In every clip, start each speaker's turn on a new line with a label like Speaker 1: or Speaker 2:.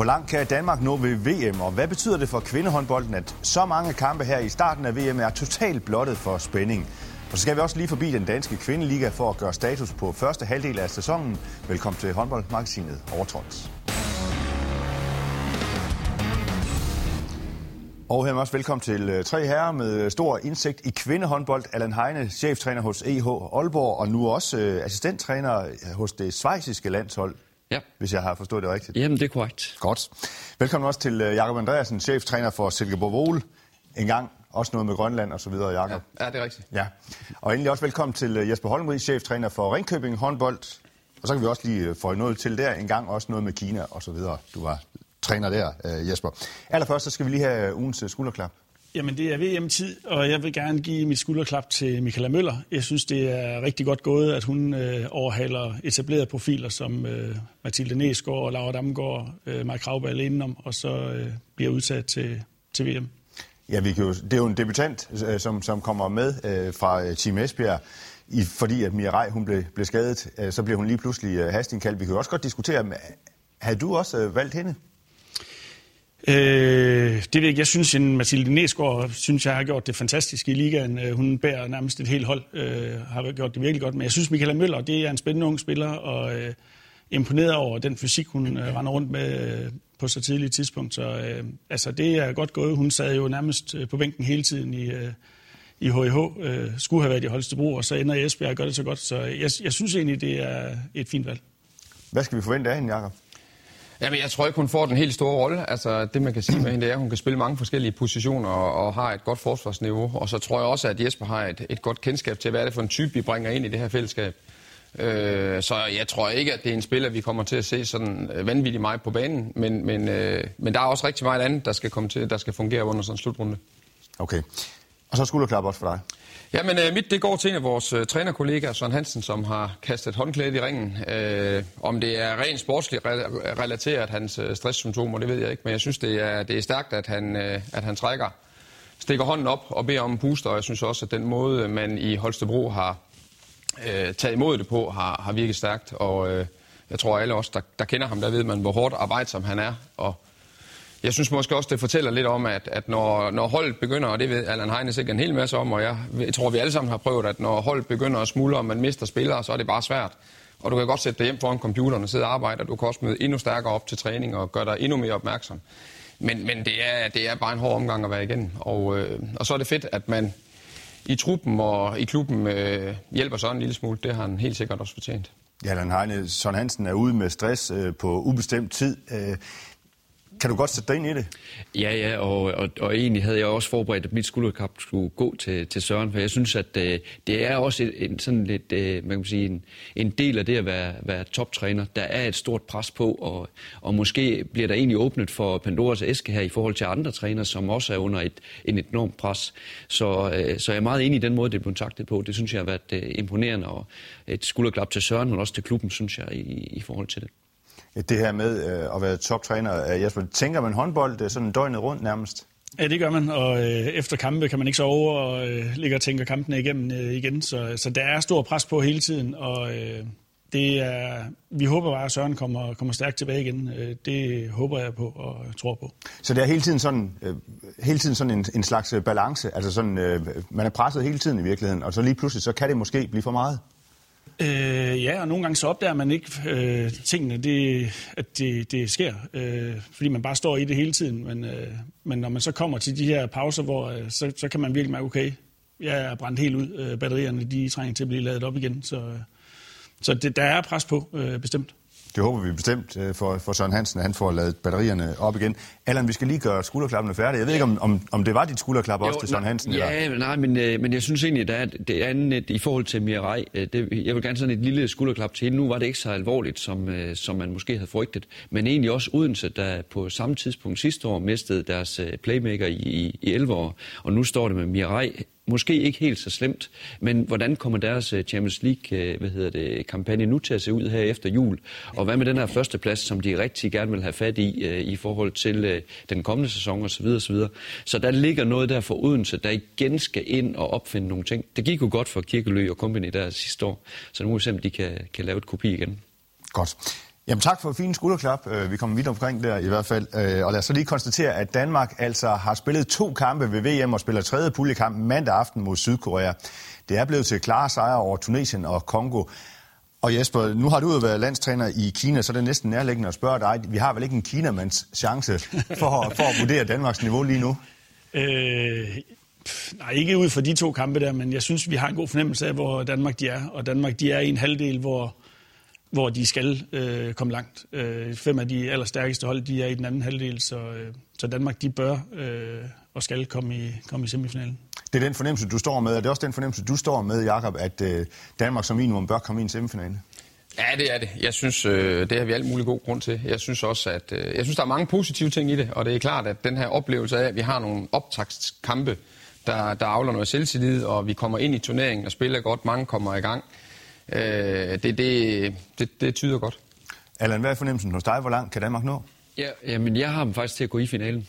Speaker 1: Hvor langt kan Danmark nå ved VM, og hvad betyder det for kvindehåndbolden, at så mange kampe her i starten af VM er totalt blottet for spænding? Og så skal vi også lige forbi den danske kvindeliga for at gøre status på første halvdel af sæsonen. Velkommen til håndboldmagasinet Overtrådt. Og her også velkommen til øh, tre herrer med stor indsigt i kvindehåndbold. Allan Heine, cheftræner hos EH Aalborg, og nu også øh, assistenttræner hos det svejsiske landshold. Ja. Hvis jeg har forstået det rigtigt.
Speaker 2: Jamen, det er korrekt.
Speaker 1: Godt. Velkommen også til øh, Jakob Andreasen, cheftræner for Silkeborg Vol. En gang også noget med Grønland og så videre, Jakob.
Speaker 3: Ja, ja, det er rigtigt.
Speaker 1: Ja. Og endelig også velkommen til Jesper Holmrig, cheftræner for Ringkøbing håndbold. Og så kan vi også lige få noget til der. En gang også noget med Kina og så videre. Du var træner der, øh, Jesper. Allerførst så skal vi lige have ugens øh, skulderklap.
Speaker 4: Jamen, det er VM-tid, og jeg vil gerne give mit skulderklap til Michaela Møller. Jeg synes, det er rigtig godt gået, at hun øh, overhaler etablerede profiler som øh, Mathilde Næsgaard, Laura Damgaard, øh, Mark Kravberg indenom, og så øh, bliver udsat til, til VM.
Speaker 1: Ja, vi kan jo, det er jo en debutant, øh, som, som kommer med øh, fra øh, Team Esbjerg, i, fordi at Mia Rej, hun blev, blev skadet, øh, så bliver hun lige pludselig øh, hastingkaldt. Vi kan jo også godt diskutere, øh, havde du også øh, valgt hende?
Speaker 4: Øh, det jeg. Jeg synes, at Mathilde Næsgaard synes, jeg har gjort det fantastisk i ligaen. Øh, hun bærer nærmest et helt hold, øh, har gjort det virkelig godt. Men jeg synes, Michaela Møller, det er en spændende ung spiller, og øh, imponeret over den fysik, hun øh, render rundt med øh, på så tidligt tidspunkt. Så øh, altså, det er godt gået. Hun sad jo nærmest øh, på bænken hele tiden i, øh, i HIH. Øh, skulle have været i Holstebro, og så ender i Esbjerg og gør det så godt. Så jeg, jeg synes egentlig, det er et fint valg.
Speaker 1: Hvad skal vi forvente af hende, Jacob?
Speaker 3: Jamen, jeg tror ikke, hun får den helt store rolle. Altså, det man kan sige med hende, det er, at hun kan spille mange forskellige positioner og, og har et godt forsvarsniveau. Og så tror jeg også, at Jesper har et, et godt kendskab til, hvad er det for en type, vi bringer ind i det her fællesskab. Øh, så jeg tror ikke, at det er en spiller, vi kommer til at se sådan øh, vanvittigt meget på banen. Men, men, øh, men der er også rigtig meget andet, der skal, komme til, der skal fungere under sådan en slutrunde.
Speaker 1: Okay. Og så skulderklap også for dig.
Speaker 3: Jamen, øh, mit det går til en af vores øh, trænerkollegaer, Søren Hansen, som har kastet håndklædet i ringen. Øh, om det er rent sportsligt re- relateret, hans øh, stresssymptomer, det ved jeg ikke. Men jeg synes, det er, det er stærkt, at han, øh, at han trækker, stikker hånden op og beder om en booster. Og jeg synes også, at den måde, øh, man i Holstebro har øh, taget imod det på, har, har virket stærkt. Og øh, jeg tror, alle os, der, der kender ham, der ved man, hvor hårdt arbejdsom han er. Og jeg synes måske også, det fortæller lidt om, at, at når, når holdet begynder, og det ved Allan Heine sikkert en hel masse om, og jeg, jeg tror, vi alle sammen har prøvet, at når holdet begynder at smuldre, og man mister spillere, så er det bare svært. Og du kan godt sætte dig hjem foran computeren og sidde og arbejde, og du kan også møde endnu stærkere op til træning og gøre dig endnu mere opmærksom. Men, men det, er, det er bare en hård omgang at være igen. Og, øh, og så er det fedt, at man i truppen og i klubben øh, hjælper sådan en lille smule. Det har han helt sikkert også fortjent.
Speaker 1: Ja, Allan Heine, Søren Hansen er ude med stress øh, på ubestemt tid. Øh, kan du godt sætte dig ind i det?
Speaker 2: Ja, ja, og, og, og egentlig havde jeg også forberedt, at mit skulderkap skulle gå til, til Søren, for jeg synes, at øh, det er også en, en, sådan lidt, øh, man kan sige, en, en del af det at være, være toptræner. Der er et stort pres på, og, og måske bliver der egentlig åbnet for Pandoras æske her i forhold til andre trænere, som også er under et, en enormt pres. Så, øh, så jeg er meget enig i den måde, det er blevet taktet på. Det synes jeg har været øh, imponerende, og et skulderklap til Søren, men også til klubben, synes jeg, i, i forhold til det
Speaker 1: det her med øh, at være toptræner. Jesper, tænker man håndbold øh, sådan døgnet rundt nærmest?
Speaker 4: Ja, det gør man, og øh, efter kampe kan man ikke sove og øh, ligge og tænke kampene igennem øh, igen. Så, så der er stor pres på hele tiden, og øh, det er, vi håber bare, at Søren kommer, kommer stærkt tilbage igen. Øh, det håber jeg på og tror på.
Speaker 1: Så det er hele tiden sådan, hele tiden sådan en, en slags balance? Altså sådan, man er presset hele tiden i virkeligheden, og så lige pludselig, så kan det måske blive for meget?
Speaker 4: Øh, ja, og nogle gange så opdager man ikke øh, tingene, det, at det, det sker, øh, fordi man bare står i det hele tiden. Men, øh, men når man så kommer til de her pauser, hvor øh, så, så kan man virkelig mærke, okay, jeg er brændt helt ud. Øh, batterierne de trænger til at blive lavet op igen. Så, øh, så det, der er pres på, øh, bestemt.
Speaker 1: Det håber vi bestemt øh, for, for Søren Hansen, at han får lavet batterierne op igen. Allan, vi skal lige gøre skulderklappene færdige. Jeg ved ikke, om, om, om det var dit skulderklap også til Søren Hansen?
Speaker 2: Ja, eller? nej, men, øh, men jeg synes egentlig, der er det andet i forhold til Mirai. Øh, det, jeg vil gerne sådan et lille skulderklap til Nu var det ikke så alvorligt, som, som man måske havde frygtet. Men egentlig også Odense, der på samme tidspunkt sidste år mistede deres playmaker i, i, i 11 år. Og nu står det med Mirai Måske ikke helt så slemt, men hvordan kommer deres øh, Champions League øh, hvad hedder det, kampagne nu til at se ud her efter jul? Og hvad med den her første plads, som de rigtig gerne vil have fat i øh, i forhold til den kommende sæson osv. osv. Så der ligger noget der for Odense, der igen skal ind og opfinde nogle ting. Det gik jo godt for Kirkelø og Company der sidste år, så nu må vi se, om de kan, kan lave et kopi igen.
Speaker 1: Godt. Jamen tak for fin skulderklap. Øh, vi kommer vidt omkring der i hvert fald. Øh, og lad os så lige konstatere, at Danmark altså har spillet to kampe ved VM og spiller tredje puljekamp mandag aften mod Sydkorea. Det er blevet til klare sejre over Tunesien og Kongo. Og Jesper, nu har du jo været landstræner i Kina, så det er næsten nærliggende at spørge dig. Vi har vel ikke en Kinamands chance for, for at vurdere Danmarks niveau lige nu?
Speaker 4: Øh, nej, ikke ud fra de to kampe der, men jeg synes, vi har en god fornemmelse af, hvor Danmark de er. Og Danmark de er i en halvdel, hvor, hvor de skal øh, komme langt. Øh, fem af de allerstærkeste hold, de er i den anden halvdel, så, øh, så Danmark de bør øh, og skal komme i, komme i semifinalen.
Speaker 1: Det er den fornemmelse, du står med, og det er også den fornemmelse, du står med, Jakob, at øh, Danmark som minimum bør komme i en semifinale.
Speaker 3: Ja, det er det. Jeg synes, øh, det har vi alt mulig god grund til. Jeg synes også, at øh, jeg synes, der er mange positive ting i det, og det er klart, at den her oplevelse af, at vi har nogle optagskampe, der, der afler noget selvtillid, og vi kommer ind i turneringen og spiller godt, mange kommer i gang. Øh, det, det, det, det tyder godt.
Speaker 1: Allan, hvad er fornemmelsen hos dig? Hvor langt kan Danmark nå?
Speaker 2: Ja, jamen, jeg har dem faktisk til at gå i finalen.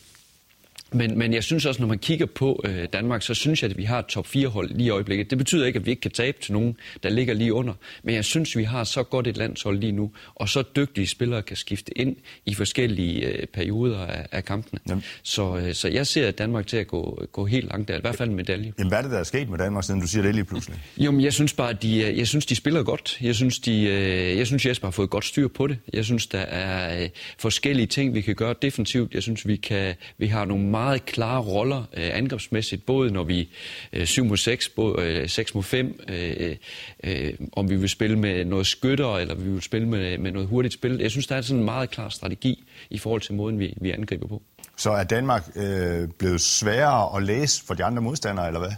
Speaker 2: Men, men jeg synes også, når man kigger på øh, Danmark, så synes jeg, at vi har et top 4-hold lige i øjeblikket. Det betyder ikke, at vi ikke kan tabe til nogen, der ligger lige under. Men jeg synes, vi har så godt et landshold lige nu, og så dygtige spillere kan skifte ind i forskellige øh, perioder af, af kampene. Så, øh, så jeg ser Danmark til at gå, gå helt langt der, i hvert fald en medalje.
Speaker 1: Jamen, hvad er det, der er sket med Danmark, siden du siger det lige pludselig?
Speaker 2: Jo, men jeg synes bare, at de, øh, jeg synes, de spiller godt. Jeg synes, de, øh, jeg synes, Jesper har fået godt styr på det. Jeg synes, der er øh, forskellige ting, vi kan gøre defensivt. Jeg synes, vi, kan, vi har nogle meget klare roller øh, angrebsmæssigt, både når vi øh, 7 mod 6, både, øh, 6 mod 5, øh, øh, om vi vil spille med noget skytter, eller vi vil spille med, med noget hurtigt spil. Jeg synes, der er sådan en meget klar strategi i forhold til måden, vi, vi angriber på.
Speaker 1: Så er Danmark øh, blevet sværere at læse for de andre modstandere, eller hvad?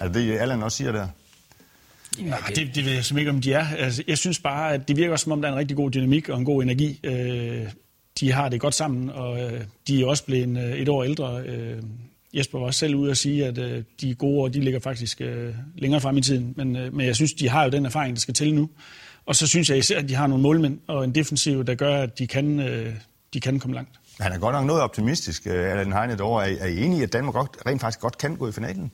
Speaker 1: Er det det, Allan også siger der?
Speaker 4: Nej, det, det ved jeg simpelthen ikke, om de er. Altså, jeg synes bare, at det virker som om, der er en rigtig god dynamik og en god energi. Øh, de har det godt sammen, og øh, de er også blevet øh, et år ældre. Øh, Jesper var også selv ude og sige, at øh, de gode år, de ligger faktisk øh, længere frem i tiden. Men, øh, men jeg synes, de har jo den erfaring, der skal til nu. Og så synes jeg især, at de har nogle målmænd og en defensiv, der gør, at de kan, øh, de kan komme langt.
Speaker 1: Han er godt nok noget optimistisk, øh, Allan Heine, derovre. Er, er I enige i, at Danmark godt, rent faktisk godt kan gå i finalen?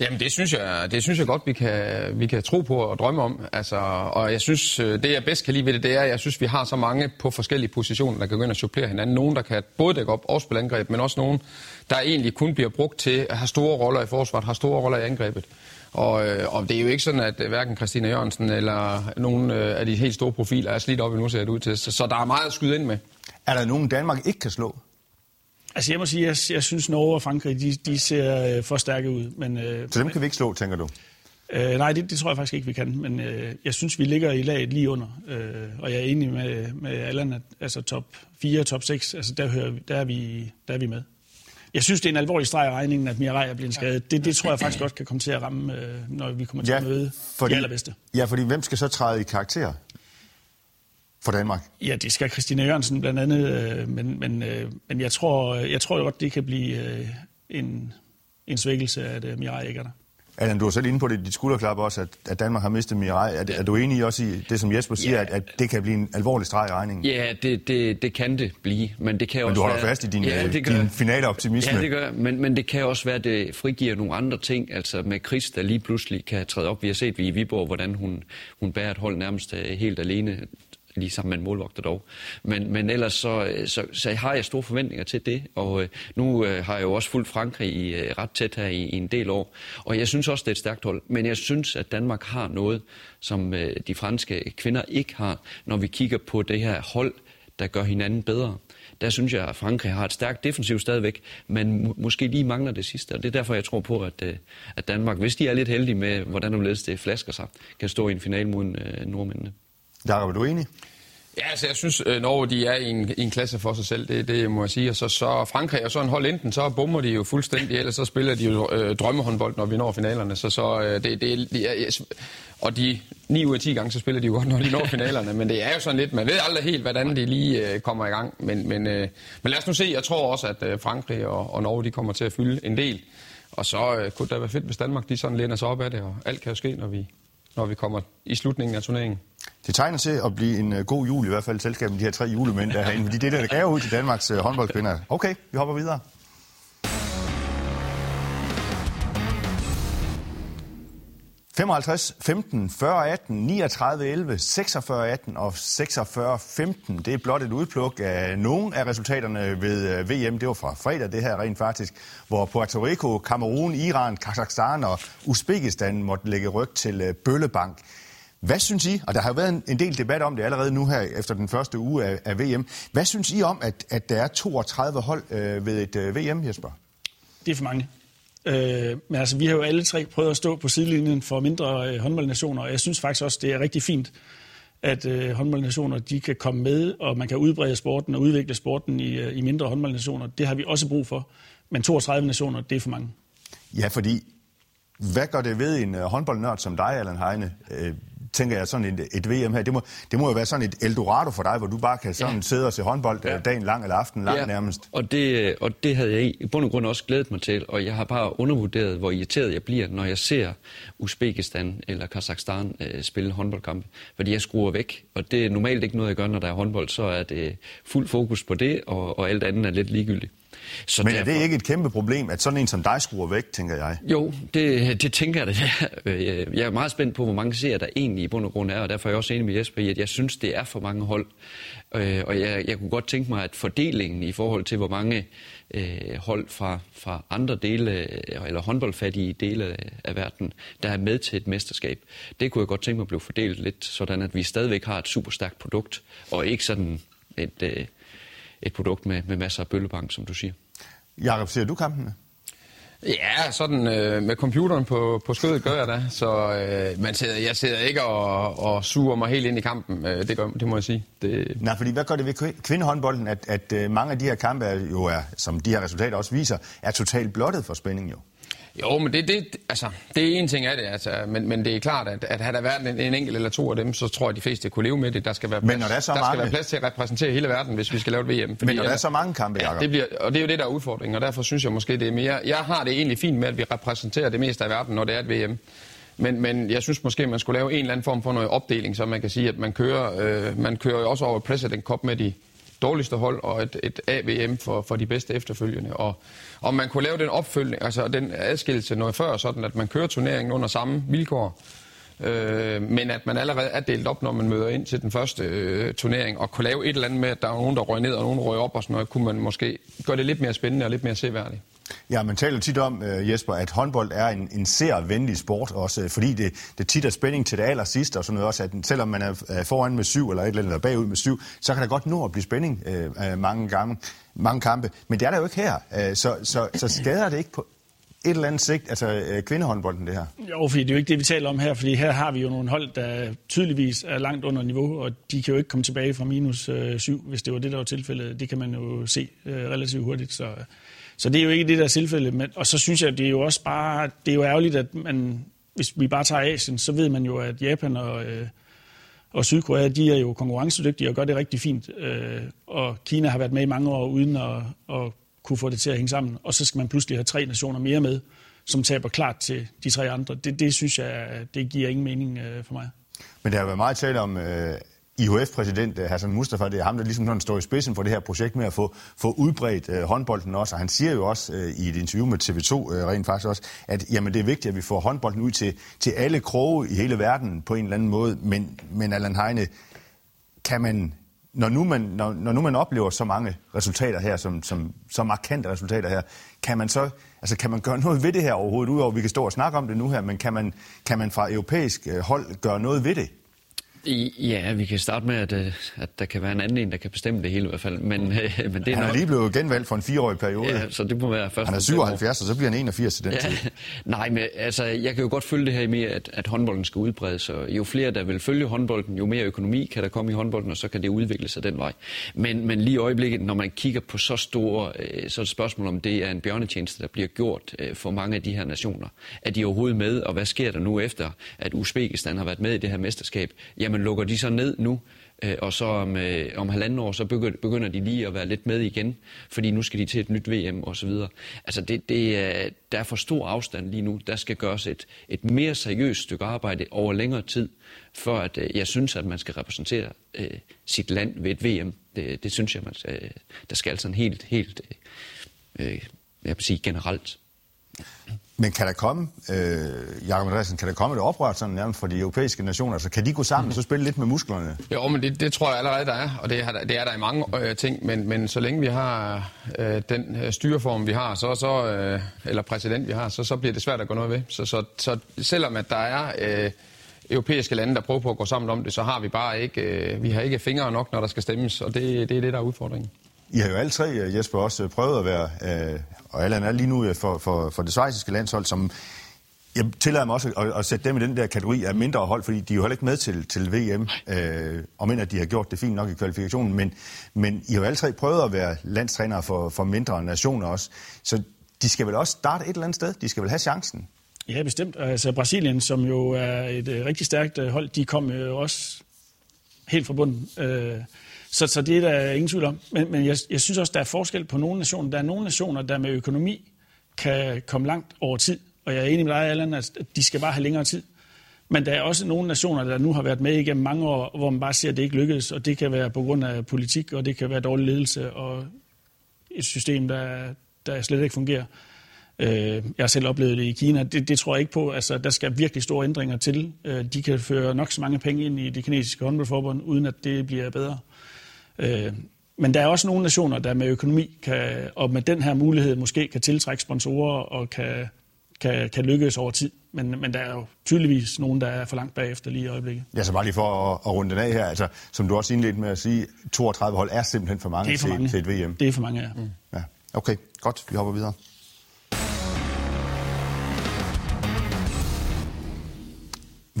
Speaker 3: Jamen det synes jeg, det synes jeg godt, vi kan, vi kan tro på og drømme om. Altså, og jeg synes, øh, det jeg bedst kan lide ved det, det er, at jeg synes, vi har så mange på forskellige positioner, der kan gå ind og supplere hinanden. Nogen, der kan både dække op og spille angreb, men også nogen, der egentlig kun bliver brugt til at have store roller i forsvaret, har store roller i angrebet. Og, øh, og det er jo ikke sådan, at øh, hverken Christina Jørgensen eller nogen af de helt store profiler er slidt op endnu, ser det ud til. Så, så der er meget at skyde ind med.
Speaker 1: Er der nogen Danmark ikke kan slå?
Speaker 4: Altså jeg må sige, jeg, jeg synes Norge og Frankrig, de, de ser øh, for stærke ud. Men, øh,
Speaker 1: Så dem kan vi ikke slå, tænker du?
Speaker 4: Øh, nej, det, det tror jeg faktisk ikke, vi kan. Men øh, jeg synes, vi ligger i laget lige under. Øh, og jeg er enig med, med Allan, at altså top 4 top 6, altså der, hører, der, er vi, der er vi med. Jeg synes, det er en alvorlig streg i regningen, at Mirai er blevet skadet. Det, det tror jeg faktisk godt kan komme til at ramme, øh, når vi kommer til ja, at møde fordi, de allerbedste.
Speaker 1: Ja, fordi hvem skal så træde i karakter for Danmark?
Speaker 4: Ja, det skal Christina Jørgensen blandt andet, øh, men, men, øh, men jeg tror, jeg tror godt, det kan blive øh, en, en svækkelse, at øh, Mirai ikke er der.
Speaker 1: Allan, du var selv inde på det i dit skulderklap også, at, at Danmark har mistet Mirai. Er, er du enig også i det, som Jesper siger, ja. at, at det kan blive en alvorlig streg i regningen?
Speaker 2: Ja, det, det, det kan det blive, men det kan
Speaker 1: men
Speaker 2: også
Speaker 1: du holder
Speaker 2: være...
Speaker 1: fast i din, ja, det din finale optimisme.
Speaker 2: Ja, det gør men, men det kan også være, at det frigiver nogle andre ting, altså med Chris, der lige pludselig kan træde op. Vi har set vi i Viborg, hvordan hun, hun bærer et hold nærmest øh, helt alene lige sammen med en målvogter dog. Men, men ellers så, øh, så, så har jeg store forventninger til det, og øh, nu øh, har jeg jo også fulgt Frankrig i, øh, ret tæt her i, i en del år, og jeg synes også, det er et stærkt hold, men jeg synes, at Danmark har noget, som øh, de franske kvinder ikke har, når vi kigger på det her hold, der gør hinanden bedre. Der synes jeg, at Frankrig har et stærkt defensiv stadigvæk, men må, måske lige mangler det sidste. Og det er derfor, jeg tror på, at, øh, at Danmark, hvis de er lidt heldige med, hvordan du det flasker sig, kan stå i en final mod øh, nordmændene.
Speaker 1: Jakob, er du enig?
Speaker 3: Ja, altså jeg synes, øh, Norge de er i en, i en klasse for sig selv, det, det må jeg sige. Og så, så Frankrig og så en hold enten, så bommer de jo fuldstændig, eller så spiller de jo øh, drømmehåndbold, når vi når finalerne. Så, så øh, det, det, de, yes. og de 9 ud af 10 gange, så spiller de jo godt, når de når finalerne. Men det er jo sådan lidt, man ved aldrig helt, hvordan de lige øh, kommer i gang. Men, men, øh, men lad os nu se, jeg tror også, at øh, Frankrig og, og Norge, de kommer til at fylde en del. Og så øh, kunne det være fedt, hvis Danmark de sådan læner sig op af det, og alt kan jo ske, når vi, når vi kommer i slutningen af turneringen.
Speaker 1: Det tegner til at blive en øh, god jul, i hvert fald i selskab med de her tre julemænd, der er herinde. Fordi det er der, der gav ud til Danmarks øh, håndboldkvinder. Okay, vi hopper videre. 55, 15, 40, 18, 39, 11, 46, 18 og 46, 15. Det er blot et udpluk af nogle af resultaterne ved øh, VM. Det var fra fredag, det her rent faktisk, hvor Puerto Rico, Kamerun, Iran, Kazakhstan og Uzbekistan måtte lægge ryg til øh, Bøllebank. Hvad synes I, og der har jo været en del debat om det allerede nu her efter den første uge af, af VM, hvad synes I om, at, at der er 32 hold øh, ved et øh, VM, Jesper?
Speaker 4: Det er for mange. Øh, men altså, vi har jo alle tre prøvet at stå på sidelinjen for mindre øh, håndboldnationer, og jeg synes faktisk også, det er rigtig fint, at øh, håndboldnationer de kan komme med, og man kan udbrede sporten og udvikle sporten i, øh, i mindre håndboldnationer. Det har vi også brug for. Men 32 nationer, det er for mange.
Speaker 1: Ja, fordi hvad gør det ved en øh, håndboldnørd som dig, Allan Heine? Øh, Øh, tænker jeg, sådan et, et VM her, det må, det må jo være sådan et Eldorado for dig, hvor du bare kan sådan ja. sidde og se håndbold ja. dagen lang eller aften lang ja. nærmest.
Speaker 2: Og det, og det havde jeg i bund og grund også glædet mig til, og jeg har bare undervurderet, hvor irriteret jeg bliver, når jeg ser Uzbekistan eller Kazakhstan øh, spille håndboldkampe, fordi jeg skruer væk, og det er normalt ikke noget, jeg gør, når der er håndbold, så er det fuld fokus på det, og, og alt andet er lidt ligegyldigt.
Speaker 1: Så Men er derfor... det ikke et kæmpe problem, at sådan en som dig skruer væk, tænker jeg?
Speaker 2: Jo, det, det tænker jeg det. Jeg er meget spændt på, hvor mange serier der egentlig i bund og grund er, og derfor er jeg også enig med Jesper i, at jeg synes, det er for mange hold. Øh, og jeg, jeg kunne godt tænke mig, at fordelingen i forhold til, hvor mange øh, hold fra, fra andre dele, eller håndboldfattige dele af verden, der er med til et mesterskab, det kunne jeg godt tænke mig at blive fordelt lidt, sådan at vi stadigvæk har et super stærkt produkt, og ikke sådan et... Øh, et produkt med, med masser af bøllebank, som du siger.
Speaker 1: Jakob, ser du kampene?
Speaker 3: Ja, sådan øh, med computeren på, på skødet gør jeg da. Så øh, man sidder, jeg sidder ikke og, og suger mig helt ind i kampen. Øh, det, gør, det må jeg sige. Det...
Speaker 1: Nej, fordi hvad gør det ved kvindehåndbolden, at, at øh, mange af de her kampe er, jo er, som de her resultater også viser, er totalt blottet for spænding jo?
Speaker 3: Jo, men det, det, altså, det er en ting af det, altså, men, men det er klart, at, at havde der været en, en enkelt eller to af dem, så tror jeg, at de fleste kunne leve med det. Der skal være plads, men når der er så der mange... skal være plads til at repræsentere hele verden, hvis vi skal lave et VM.
Speaker 1: Fordi, men når der er så mange kampe,
Speaker 3: ja, det bliver, Og det er jo det, der er udfordringen, og derfor synes jeg måske, det er mere... Jeg har det egentlig fint med, at vi repræsenterer det meste af verden, når det er et VM. Men, men jeg synes måske, man skulle lave en eller anden form for noget opdeling, så man kan sige, at man kører, øh, man kører jo også over President Cup med de dårligste hold og et, et AVM for, for de bedste efterfølgende. Og om man kunne lave den opfølgning, altså den adskillelse noget før, sådan at man kører turneringen under samme vilkår, øh, men at man allerede er delt op, når man møder ind til den første øh, turnering, og kunne lave et eller andet med, at der er nogen, der røg ned, og nogen røg op og sådan noget, kunne man måske gøre det lidt mere spændende og lidt mere seværdigt.
Speaker 1: Ja, man taler tit om, øh, Jesper, at håndbold er en, en særvenlig sport, også øh, fordi det, det tit er spænding til det aller sidste, og sådan noget også, at selvom man er foran med syv, eller et eller andet, eller bagud med syv, så kan der godt nå at blive spænding øh, mange gange, mange kampe. Men det er der jo ikke her, øh, så, så, så skader det ikke på et eller andet sigt, altså kvindehåndbolden, det her?
Speaker 4: Jo, fordi det er jo ikke det, vi taler om her, fordi her har vi jo nogle hold, der tydeligvis er langt under niveau, og de kan jo ikke komme tilbage fra minus øh, syv, hvis det var det, der var tilfældet. Det kan man jo se øh, relativt hurtigt, så... Så det er jo ikke det der tilfælde. Men, og så synes jeg, det er jo også bare, det er jo ærgerligt, at man, hvis vi bare tager Asien, så ved man jo, at Japan og, øh, og Sydkorea, de er jo konkurrencedygtige og gør det rigtig fint. Øh, og Kina har været med i mange år uden at, at kunne få det til at hænge sammen. Og så skal man pludselig have tre nationer mere med, som taber klart til de tre andre. Det, det synes jeg, det giver ingen mening øh, for mig.
Speaker 1: Men der har været meget tale om, øh, IHF-præsident øh, Hassan Mustafa, det er ham, der ligesom sådan står i spidsen for det her projekt med at få, få udbredt øh, håndbolden også. Og han siger jo også øh, i et interview med TV2 øh, rent faktisk også, at jamen, det er vigtigt, at vi får håndbolden ud til, til alle kroge i hele verden på en eller anden måde. Men, men Allan Heine, kan man, når nu man, når, når nu man oplever så mange resultater her, som, som, så markante resultater her, kan man så altså, kan man gøre noget ved det her overhovedet, udover at vi kan stå og snakke om det nu her, men kan man, kan man fra europæisk øh, hold gøre noget ved det?
Speaker 2: Ja, vi kan starte med, at, øh, at der kan være en anden en, der kan bestemme det hele i hvert fald. Men, øh, men det er
Speaker 1: han er
Speaker 2: nok...
Speaker 1: lige blevet genvalgt for en fireårig periode.
Speaker 2: Ja, så det må være først.
Speaker 1: Han er 77, og så bliver han 81 til den ja. tid.
Speaker 2: Nej, men altså, jeg kan jo godt følge det her med, at, at håndbolden skal udbredes. Og jo flere, der vil følge håndbolden, jo mere økonomi kan der komme i håndbolden, og så kan det udvikle sig den vej. Men, men lige i øjeblikket, når man kigger på så store, øh, så er det spørgsmål, om det er en bjørnetjeneste, der bliver gjort for mange af de her nationer. Er de overhovedet med, og hvad sker der nu efter, at Uzbekistan har været med i det her mesterskab? Jamen, lukker de så ned nu, øh, og så om, øh, om halvanden år, så begynder de lige at være lidt med igen, fordi nu skal de til et nyt VM og så videre. Altså det, det, øh, der er for stor afstand lige nu. Der skal gøres et, et mere seriøst stykke arbejde over længere tid, for at øh, jeg synes, at man skal repræsentere øh, sit land ved et VM. Det, det synes jeg, man skal, der skal altså en helt, helt, øh, øh, jeg vil sige generelt.
Speaker 1: Men kan der komme, øh, Jacob Andreasen, kan der komme et oprør sådan nærmest fra de europæiske nationer? Altså kan de gå sammen og så spille lidt med musklerne?
Speaker 3: Jo, men det, det tror jeg allerede, der er, og det er, det er der i mange øh, ting, men, men så længe vi har øh, den øh, styreform, vi har, så, så, øh, eller præsident, vi har, så, så bliver det svært at gå noget ved. Så, så, så selvom at der er øh, europæiske lande, der prøver på at gå sammen om det, så har vi bare ikke, øh, vi har ikke fingre nok, når der skal stemmes, og det, det er det, der er udfordringen.
Speaker 1: I har jo alle tre, øh, Jesper, også øh, prøvet at være, øh, og Allan er lige nu øh, for, for, for det svejsiske landshold, som jeg tillader mig også at, at sætte dem i den der kategori af mindre hold, fordi de er jo heller ikke med til, til VM, øh, om end at de har gjort det fint nok i kvalifikationen, men, men I har jo alle tre prøvet at være landstrænere for, for mindre nationer også, så de skal vel også starte et eller andet sted? De skal vel have chancen?
Speaker 4: Ja, bestemt. Altså Brasilien, som jo er et rigtig stærkt hold, de kom jo også helt fra bunden. Øh, så, så det er der ingen tvivl om. Men, men jeg, jeg synes også, der er forskel på nogle nationer. Der er nogle nationer, der med økonomi kan komme langt over tid. Og jeg er enig med dig, Allan, at de skal bare have længere tid. Men der er også nogle nationer, der nu har været med igennem mange år, hvor man bare siger, at det ikke lykkedes. Og det kan være på grund af politik, og det kan være dårlig ledelse og et system, der, der slet ikke fungerer. Øh, jeg har selv oplevet det i Kina. Det, det tror jeg ikke på. Altså, der skal virkelig store ændringer til. Øh, de kan føre nok så mange penge ind i det kinesiske håndboldforbund, uden at det bliver bedre. Øh, men der er også nogle nationer, der med økonomi kan, og med den her mulighed måske kan tiltrække sponsorer og kan, kan, kan lykkes over tid. Men, men der er jo tydeligvis nogen, der er for langt bagefter lige i øjeblikket.
Speaker 1: Ja, så bare lige for at, at runde den af her. Altså, som du også indledte med at sige, 32 hold er simpelthen for mange,
Speaker 4: for mange.
Speaker 1: Til, til et VM.
Speaker 4: Det er for mange, ja. Mm.
Speaker 1: ja. Okay, godt. Vi hopper videre.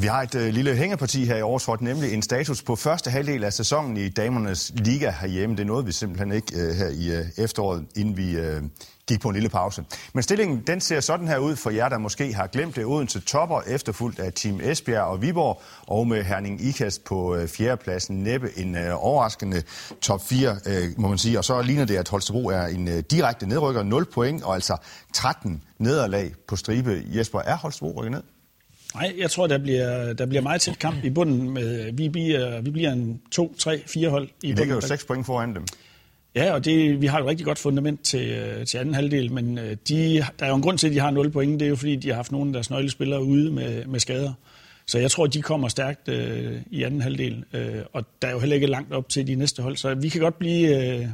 Speaker 1: Vi har et øh, lille hængeparti her i Aarhus, nemlig en status på første halvdel af sæsonen i damernes liga herhjemme. Det nåede vi simpelthen ikke øh, her i øh, efteråret, inden vi øh, gik på en lille pause. Men stillingen den ser sådan her ud for jer, der måske har glemt det. Odense topper, efterfulgt af Team Esbjerg og Viborg, og med Herning Ikast på øh, fjerdepladsen. Næppe en øh, overraskende top 4, øh, må man sige. Og så ligner det, at Holstebro er en øh, direkte nedrykker, 0 point, og altså 13 nederlag på stribe. Jesper, er Holstebro rykket ned?
Speaker 4: Nej, jeg tror, der bliver, der bliver meget tæt kamp i bunden. Med, vi, bliver, vi bliver en 2, 3, 4 hold i, bunden.
Speaker 1: ligger jo 6 point foran dem.
Speaker 4: Ja, og det, vi har et rigtig godt fundament til, øh, til anden halvdel, men øh, de, der er jo en grund til, at de har 0 point. Det er jo fordi, de har haft nogle af deres nøglespillere ude med, med skader. Så jeg tror, de kommer stærkt øh, i anden halvdel, øh, og der er jo heller ikke langt op til de næste hold. Så vi kan godt blive øh,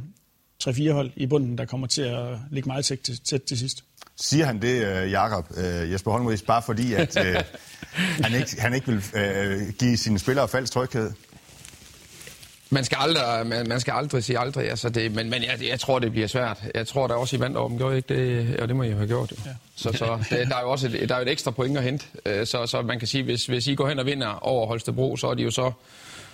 Speaker 4: 3-4 hold i bunden, der kommer til at ligge meget tæt til, tæt til sidst.
Speaker 1: Siger han det, uh, Jakob uh, Jesper Holmris, bare fordi, at uh, han, ikke, han ikke vil uh, give sine spillere falsk tryghed?
Speaker 3: Man skal aldrig, man, man skal aldrig sige aldrig, altså det, men, men jeg, jeg tror, det bliver svært. Jeg tror, der også i vandt gjorde ikke det, og det må I have gjort. Ja. Så, så det, der er jo også et, der er et ekstra point at hente. Så, så man kan sige, hvis, hvis I går hen og vinder over Holstebro, så er de jo så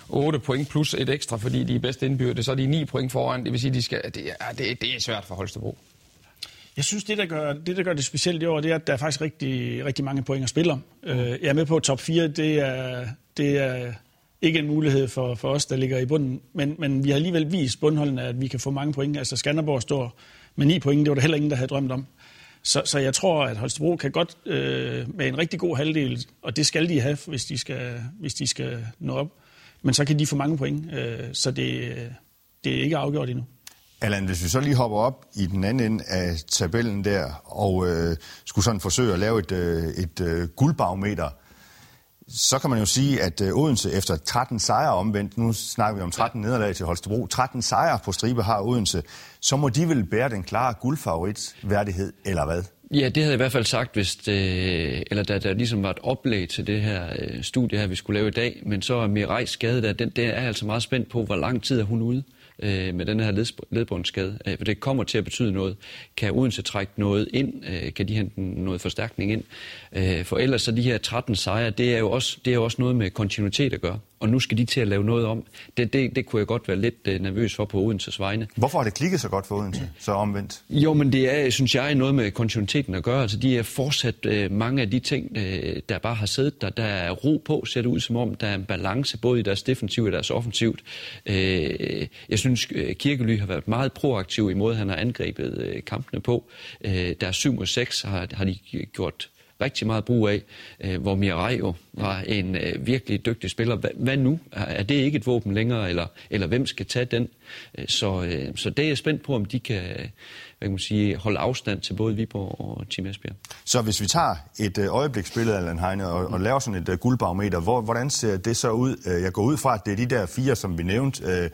Speaker 3: 8 point plus et ekstra, fordi de er bedst indbyrde. Så er de 9 point foran. Det vil sige, de skal, det, er, det, det er svært for Holstebro.
Speaker 4: Jeg synes, det der, gør, det, der gør det specielt i år, det er, at der er faktisk rigtig, rigtig mange point at spille om. Øh, jeg er med på, at top 4, det er, det er ikke en mulighed for, for os, der ligger i bunden. Men, men vi har alligevel vist bundholdene, at vi kan få mange point. Altså Skanderborg står med 9 point, det var der heller ingen, der havde drømt om. Så, så jeg tror, at Holstebro kan godt øh, med en rigtig god halvdel, og det skal de have, hvis de skal, hvis de skal nå op. Men så kan de få mange point, øh, så det, det er ikke afgjort endnu.
Speaker 1: Allan, hvis vi så lige hopper op i den anden ende af tabellen der, og øh, skulle sådan forsøge at lave et, øh, et øh, guldbarometer, så kan man jo sige, at øh, Odense efter 13 sejre omvendt, nu snakker vi om 13 nederlag til Holstebro, 13 sejre på stribe har Odense, så må de vel bære den klare guldfavoritværdighed, eller hvad?
Speaker 2: Ja, det havde jeg i hvert fald sagt, hvis det, eller da der ligesom var et oplæg til det her øh, studie her, vi skulle lave i dag, men så er Mirai skade der, den, den er altså meget spændt på, hvor lang tid er hun ude øh, med den her ledbåndsskade. Øh, for det kommer til at betyde noget. Kan Odense trække noget ind? Øh, kan de hente noget forstærkning ind? Øh, for ellers så de her 13 sejre, det er jo også, det er jo også noget med kontinuitet at gøre og nu skal de til at lave noget om. Det, det, det kunne jeg godt være lidt uh, nervøs for på Odenses vegne.
Speaker 1: Hvorfor har det klikket så godt for Odense, så omvendt?
Speaker 2: Jo, men det er, synes jeg, noget med kontinuiteten at gøre. Altså, de er fortsat uh, mange af de ting, uh, der bare har siddet der. Der er ro på, ser det ud som om. Der er en balance både i deres defensiv og deres offensivt. Uh, jeg synes, Kirkely har været meget proaktiv i måde, han har angrebet kampene på. Uh, der er 7 mod 6 har, har de gjort rigtig meget brug af, øh, hvor Mirai jo var en øh, virkelig dygtig spiller. Hva, hvad nu? Er, det ikke et våben længere, eller, eller hvem skal tage den? Øh, så, øh, så det er jeg spændt på, om de kan, hvad kan man sige, holde afstand til både Viborg og Team Esbjerg.
Speaker 1: Så hvis vi tager et øh, øjebliksbillede, Allan Heine, og, og laver sådan et uh, guldbarometer, hvor, hvordan ser det så ud? Øh, jeg går ud fra, at det er de der fire, som vi nævnte. Uh,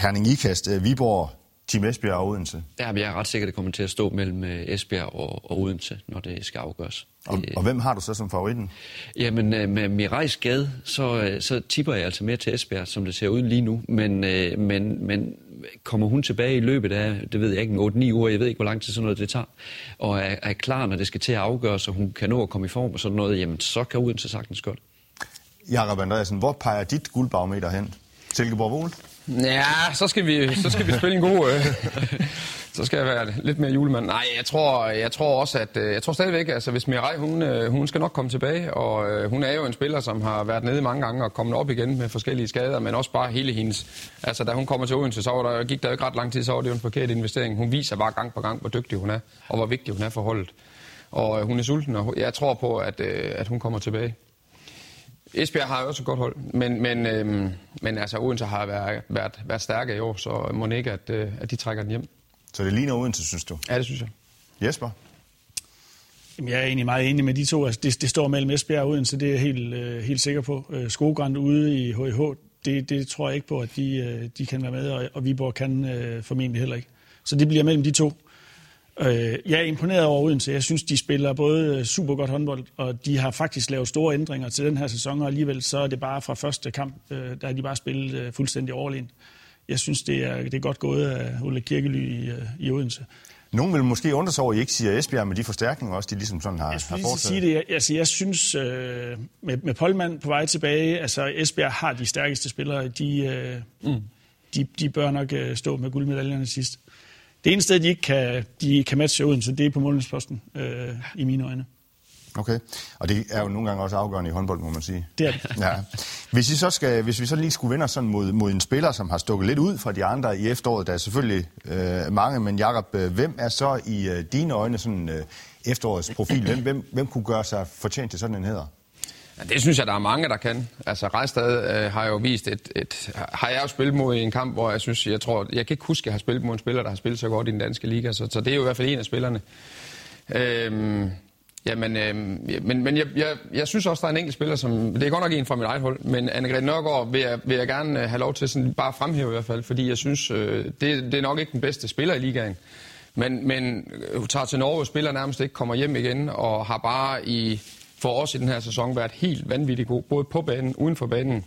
Speaker 1: Herning Ikast, uh, Viborg, Team Esbjerg og Odense.
Speaker 2: Ja, men jeg er ret sikker, at det kommer til at stå mellem Esbjerg og, og Odense, når det skal afgøres.
Speaker 1: Og, og hvem har du så som favoritten?
Speaker 2: Jamen, med Mirais Gade, så, så tipper jeg altså mere til Esbjerg, som det ser ud lige nu. Men, men, men kommer hun tilbage i løbet af, det ved jeg ikke, 8-9 uger, jeg ved ikke, hvor lang tid sådan noget det tager, og er, er klar, når det skal til at afgøres, og hun kan nå at komme i form og sådan noget, jamen så kan Odense sagtens godt.
Speaker 1: Jakob Andreasen, hvor peger dit guldbarometer hen? Silkeborg Vole?
Speaker 3: Ja, så skal vi, så skal vi spille en god... Øh, så skal jeg være lidt mere julemand. Nej, jeg tror, jeg tror også, at øh, jeg tror stadigvæk, altså hvis Mirai, hun, øh, hun skal nok komme tilbage, og øh, hun er jo en spiller, som har været nede mange gange og kommet op igen med forskellige skader, men også bare hele hendes... Altså da hun kommer til Odense, så var der, gik der jo ikke ret lang tid, så var det jo en forkert investering. Hun viser bare gang på gang, hvor dygtig hun er, og hvor vigtig hun er for holdet. Og øh, hun er sulten, og jeg tror på, at, øh, at hun kommer tilbage. Esbjerg har jo også et godt hold, men, men, øhm, men altså Odense har været, været, været stærke i år, så må ikke, at, øh, at de trækker den hjem.
Speaker 1: Så det ligner Odense, synes du?
Speaker 3: Ja, det synes jeg.
Speaker 1: Jesper?
Speaker 4: Jamen, jeg er egentlig meget enig med de to. Altså, det, det står mellem Esbjerg og Odense, det er jeg helt, øh, helt sikker på. Øh, Skogrand ude i HH, det, det tror jeg ikke på, at de, øh, de kan være med, og, og Viborg kan øh, formentlig heller ikke. Så det bliver mellem de to. Øh, jeg er imponeret over Odense. Jeg synes, de spiller både super godt håndbold, og de har faktisk lavet store ændringer til den her sæson, og alligevel så er det bare fra første kamp, øh, der er de bare spillet øh, fuldstændig overlegen. Jeg synes, det er, det er godt gået af Ulle Kirkely i, i Odense.
Speaker 1: Nogen vil måske undre sig over, at I ikke siger Esbjerg med de forstærkninger også, de ligesom sådan har,
Speaker 4: jeg
Speaker 1: har foretaget.
Speaker 4: sige det. Jeg, altså, jeg synes, øh, med, med Polman på vej tilbage, altså Esbjerg har de stærkeste spillere. De, øh, mm. de, de bør nok øh, stå med guldmedaljerne sidst. Det eneste sted, de ikke kan, de kan matche Odense, det er på målningsposten, øh, i mine øjne.
Speaker 1: Okay, og det er jo nogle gange også afgørende i håndbold, må man sige.
Speaker 4: Det er det.
Speaker 1: Ja. Hvis, I så skal, hvis vi så lige skulle vende sådan mod, mod en spiller, som har stukket lidt ud fra de andre i efteråret, der er selvfølgelig øh, mange, men Jakob, øh, hvem er så i øh, dine øjne sådan øh, efterårets profil? Hvem, hvem, hvem kunne gøre sig fortjent til sådan en hæder?
Speaker 3: Ja, det synes jeg, der er mange, der kan. Altså, Rejstad øh, har jo vist et, et... Har jeg jo spillet mod i en kamp, hvor jeg synes, jeg tror... Jeg kan ikke huske, at jeg har spillet mod en spiller, der har spillet så godt i den danske liga, så, så det er jo i hvert fald en af spillerne. Øhm, Jamen, øh, men, men jeg, jeg, jeg synes også, der er en enkelt spiller, som... Det er godt nok en fra mit eget hold, men Anne-Grethe Nørgaard vil jeg, vil jeg gerne øh, have lov til sådan bare fremhæve i hvert fald, fordi jeg synes, øh, det, det er nok ikke den bedste spiller i ligaen. Men, men øh, hun tager til Norge og spiller nærmest ikke, kommer hjem igen, og har bare i, for os i den her sæson været helt vanvittigt god, både på banen, uden for banen.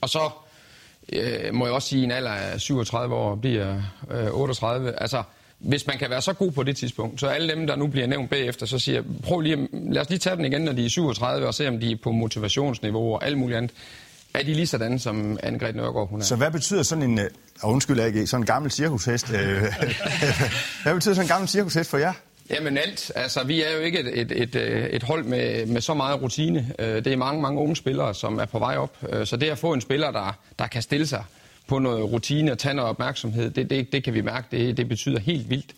Speaker 3: Og så øh, må jeg også sige, at en alder af 37 år bliver øh, 38. Altså, hvis man kan være så god på det tidspunkt, så alle dem, der nu bliver nævnt bagefter, så siger prøv lige, lad os lige tage den igen, når de er 37, og se om de er på motivationsniveau og alt muligt andet. Er de lige sådan, som Anne-Grethe Nørgaard hun er?
Speaker 1: Så hvad betyder sådan en, øh, og undskyld AG, sådan en gammel cirkushest, øh, hvad betyder sådan en gammel cirkushest for jer?
Speaker 3: Jamen alt. Altså, vi er jo ikke et, et, et, øh, et hold med, med så meget rutine. Øh, det er mange, mange unge spillere, som er på vej op. Øh, så det at få en spiller, der, der kan stille sig på noget rutine og tage noget opmærksomhed, det, det, det kan vi mærke, det, det betyder helt vildt.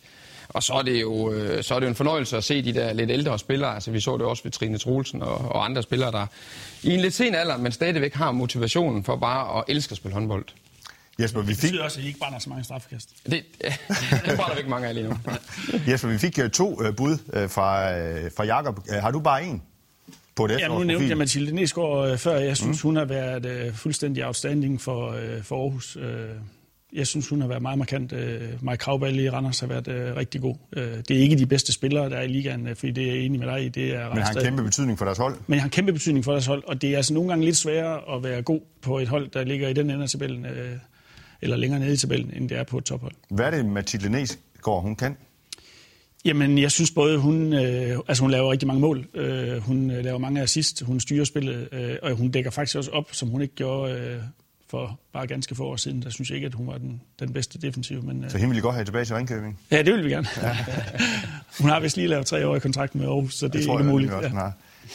Speaker 3: Og så er, det jo, så er det jo en fornøjelse at se de der lidt ældre spillere. Altså, vi så det også ved Trine Troelsen og, og andre spillere, der i en lidt sen alder, men stadigvæk har motivationen for bare at elske at spille håndbold.
Speaker 4: Jesper, vi fik... Det betyder også, at I ikke brænder så mange straffekast.
Speaker 3: Det, det brænder vi ikke mange af lige nu.
Speaker 1: Jesper, vi fik uh, to uh, bud uh, fra, fra Jakob. Har du bare en? på et
Speaker 4: Ja, nu nævnte jeg Mathilde Nesgaard før. Jeg synes, mm. hun har været fuldstændig outstanding for, for Aarhus. Jeg synes, hun har været meget markant. Uh, Mike Kravballe i Randers har været rigtig god. Det er ikke de bedste spillere, der er i ligaen, fordi det er jeg enig med dig i. Det er
Speaker 1: Men har en kæmpe betydning for deres hold.
Speaker 4: Men har en kæmpe betydning for deres hold, og det er altså nogle gange lidt sværere at være god på et hold, der ligger i den ende af tabellen, eller længere nede i tabellen, end det er på et tophold.
Speaker 1: Hvad er det, Mathilde Nesgaard, hun kan?
Speaker 4: Jamen, jeg synes både, hun, øh, altså hun laver rigtig mange mål. Øh, hun øh, laver mange assist, hun styrer spillet, øh, og hun dækker faktisk også op, som hun ikke gjorde øh, for bare ganske få år siden. Der synes jeg ikke, at hun var den, den bedste defensiv. Men,
Speaker 1: øh, så hende vil I godt have tilbage til Ringkøbing?
Speaker 4: Ja, det vil vi gerne. Ja. hun har vist lige lavet tre år i kontrakt med Aarhus, så det, det er ikke muligt.
Speaker 1: ja.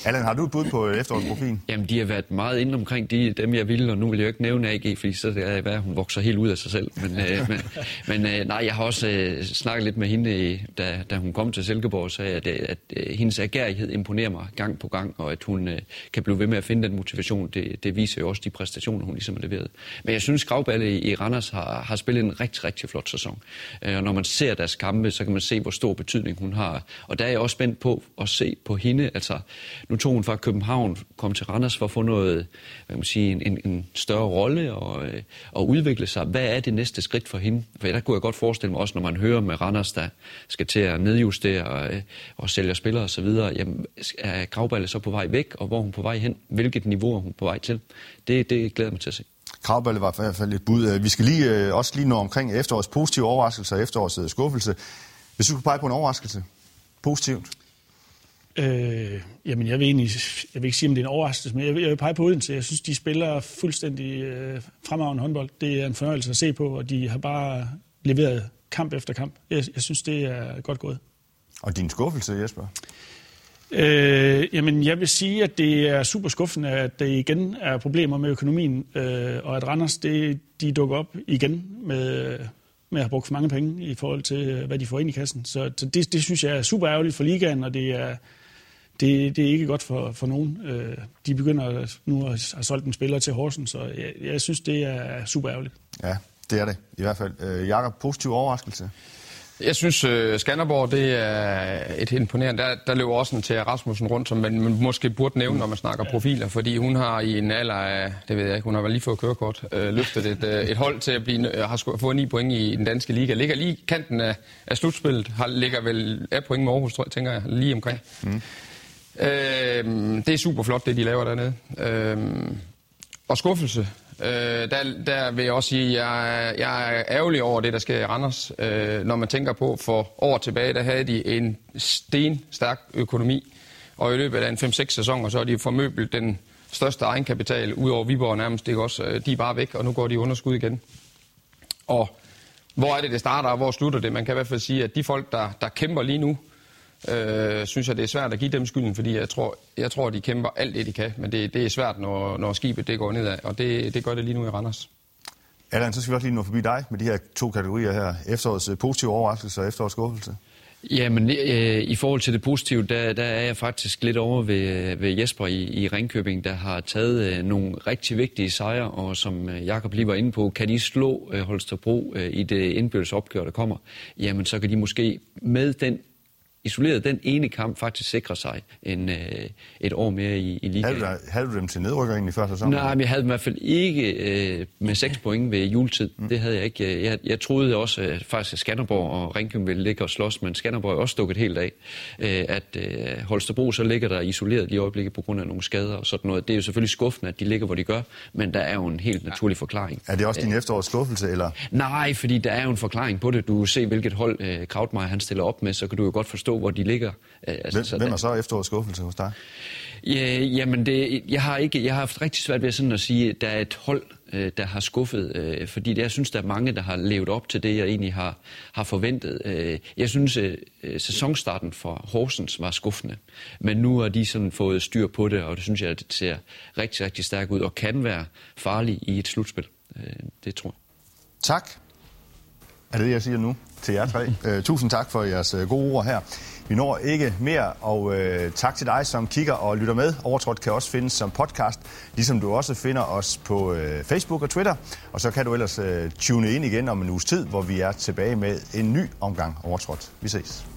Speaker 1: Allan, har du et bud på efterårsprofilen?
Speaker 2: Jamen, de har været meget inde omkring de, dem, jeg ville, og nu vil jeg jo ikke nævne AG, fordi så er det, at hun vokser helt ud af sig selv. Men, øh, men, men øh, nej, jeg har også øh, snakket lidt med hende, da, da hun kom til Silkeborg, sagde, at, at, at hendes agerighed imponerer mig gang på gang, og at hun øh, kan blive ved med at finde den motivation. Det, det viser jo også de præstationer, hun ligesom har leveret. Men jeg synes, Gravballe i, i Randers har, har spillet en rigtig, rigtig flot sæson. Øh, og når man ser deres kampe, så kan man se, hvor stor betydning hun har. Og der er jeg også spændt på at se på hende. Altså, nu tog hun fra København, kom til Randers for at få noget, hvad man sige, en, en større rolle og, øh, og udvikle sig. Hvad er det næste skridt for hende? For der kunne jeg godt forestille mig også, når man hører med Randers, der skal til at nedjustere og, øh, og sælge spillere osv., jamen, er Gravballe så på vej væk, og hvor er hun på vej hen? Hvilket niveau er hun på vej til? Det, det glæder mig til at se.
Speaker 1: Kravballe var i hvert fald et bud. Øh, vi skal lige, øh, også lige nå omkring efterårets positive overraskelse og efterårets øh, skuffelse. Hvis du kunne pege på en overraskelse, positivt?
Speaker 4: Øh, jamen, jeg vil, egentlig, jeg vil ikke sige, om det er en overraskelse, men jeg vil, jeg vil pege på Odense. Jeg synes, de spiller fuldstændig øh, fremragende håndbold. Det er en fornøjelse at se på, og de har bare leveret kamp efter kamp. Jeg, jeg synes, det er godt gået.
Speaker 1: Og din skuffelse, Jesper?
Speaker 4: Øh, jamen, jeg vil sige, at det er super skuffende, at der igen er problemer med økonomien, øh, og at Randers, det, de dukker op igen med med at have brugt for mange penge i forhold til, øh, hvad de får ind i kassen. Så, så det, det synes jeg er super ærgerligt for ligaen, og det er, det, det er ikke godt for, for nogen. Øh, de begynder nu at have solgt en spiller til Horsens, så jeg, jeg synes, det er super ærgerligt.
Speaker 1: Ja, det er det i hvert fald. Øh, Jakob, positiv overraskelse?
Speaker 3: Jeg synes, uh, Skanderborg det er et imponerende. Der, der løber også en til Rasmussen rundt, som man måske burde nævne, når man snakker profiler, fordi hun har i en alder af, det ved jeg ikke, hun har vel lige fået kørekort, uh, løftet et, uh, et hold til at blive, uh, har fået ni point i, i den danske liga. Ligger lige kanten af, af slutspillet, har, ligger vel af point med Aarhus, tror jeg, tænker jeg, lige omkring. Mm. Øh, det er super flot, det de laver dernede. Øh, og skuffelse, Øh, der, der vil jeg også sige, at jeg, jeg er ærgerlig over det, der sker i Randers. Øh, når man tænker på, for år tilbage, der havde de en stenstærk økonomi. Og i løbet af en 5-6 sæsoner, så har de formøbelt den største egenkapital, ud over Viborg nærmest. Det også, øh, de er bare væk, og nu går de underskud igen. Og hvor er det, det starter, og hvor slutter det? Man kan i hvert fald sige, at de folk, der, der kæmper lige nu, øh, synes jeg, det er svært at give dem skylden, fordi jeg tror, jeg tror de kæmper alt det, de kan. Men det, det er svært, når, når skibet det går nedad, og det, det gør det lige nu i Randers.
Speaker 1: Allan, så skal vi også lige nå forbi dig med de her to kategorier her. Efterårets øh, positive overraskelse og efterårets skuffelse.
Speaker 2: Jamen, øh, i forhold til det positive, der, der er jeg faktisk lidt over ved, ved Jesper i, i Ringkøbing, der har taget øh, nogle rigtig vigtige sejre, og som øh, Jakob lige var inde på, kan de slå øh, Holstebro øh, i det indbyrdes opgør, der kommer, jamen så kan de måske med den isoleret den ene kamp faktisk sikre sig en, øh, et år mere i, i ligaen.
Speaker 1: Havde du, havde du dem til nedrykker i første sæson?
Speaker 2: Nej, men jeg havde dem i hvert fald ikke øh, med seks point ved juletid. Mm. Det havde jeg ikke. Jeg, jeg troede også øh, faktisk, at Skanderborg og Ringkøbing ville ligge og slås, men Skanderborg er også stukket helt af. Øh, at øh, Holstebro så ligger der isoleret i øjeblikket på grund af nogle skader og sådan noget. Det er jo selvfølgelig skuffende, at de ligger, hvor de gør, men der er jo en helt naturlig forklaring.
Speaker 1: Er det også din efterårs skuffelse, eller?
Speaker 2: Nej, fordi der er jo en forklaring på det. Du ser, hvilket hold øh, Krautmeier han stiller op med, så kan du jo godt forstå, forstå, hvor de ligger.
Speaker 1: Øh, altså, hvem, så hvem er så efterårets skuffelse hos dig?
Speaker 2: Ja, jamen, det, jeg, har ikke, jeg har haft rigtig svært ved sådan at sige, at der er et hold, øh, der har skuffet. Øh, fordi det, jeg synes, der er mange, der har levet op til det, jeg egentlig har, har forventet. jeg synes, at sæsonstarten for Horsens var skuffende. Men nu har de sådan fået styr på det, og det synes jeg, at det ser rigtig, rigtig stærkt ud, og kan være farlig i et slutspil. det tror jeg.
Speaker 1: Tak. Er det jeg siger nu? til jer tre. Uh, tusind tak for jeres uh, gode ord her. Vi når ikke mere, og uh, tak til dig, som kigger og lytter med. Overtrådt kan også findes som podcast, ligesom du også finder os på uh, Facebook og Twitter. Og så kan du ellers uh, tune ind igen om en uges tid, hvor vi er tilbage med en ny omgang Overtrådt. Vi ses.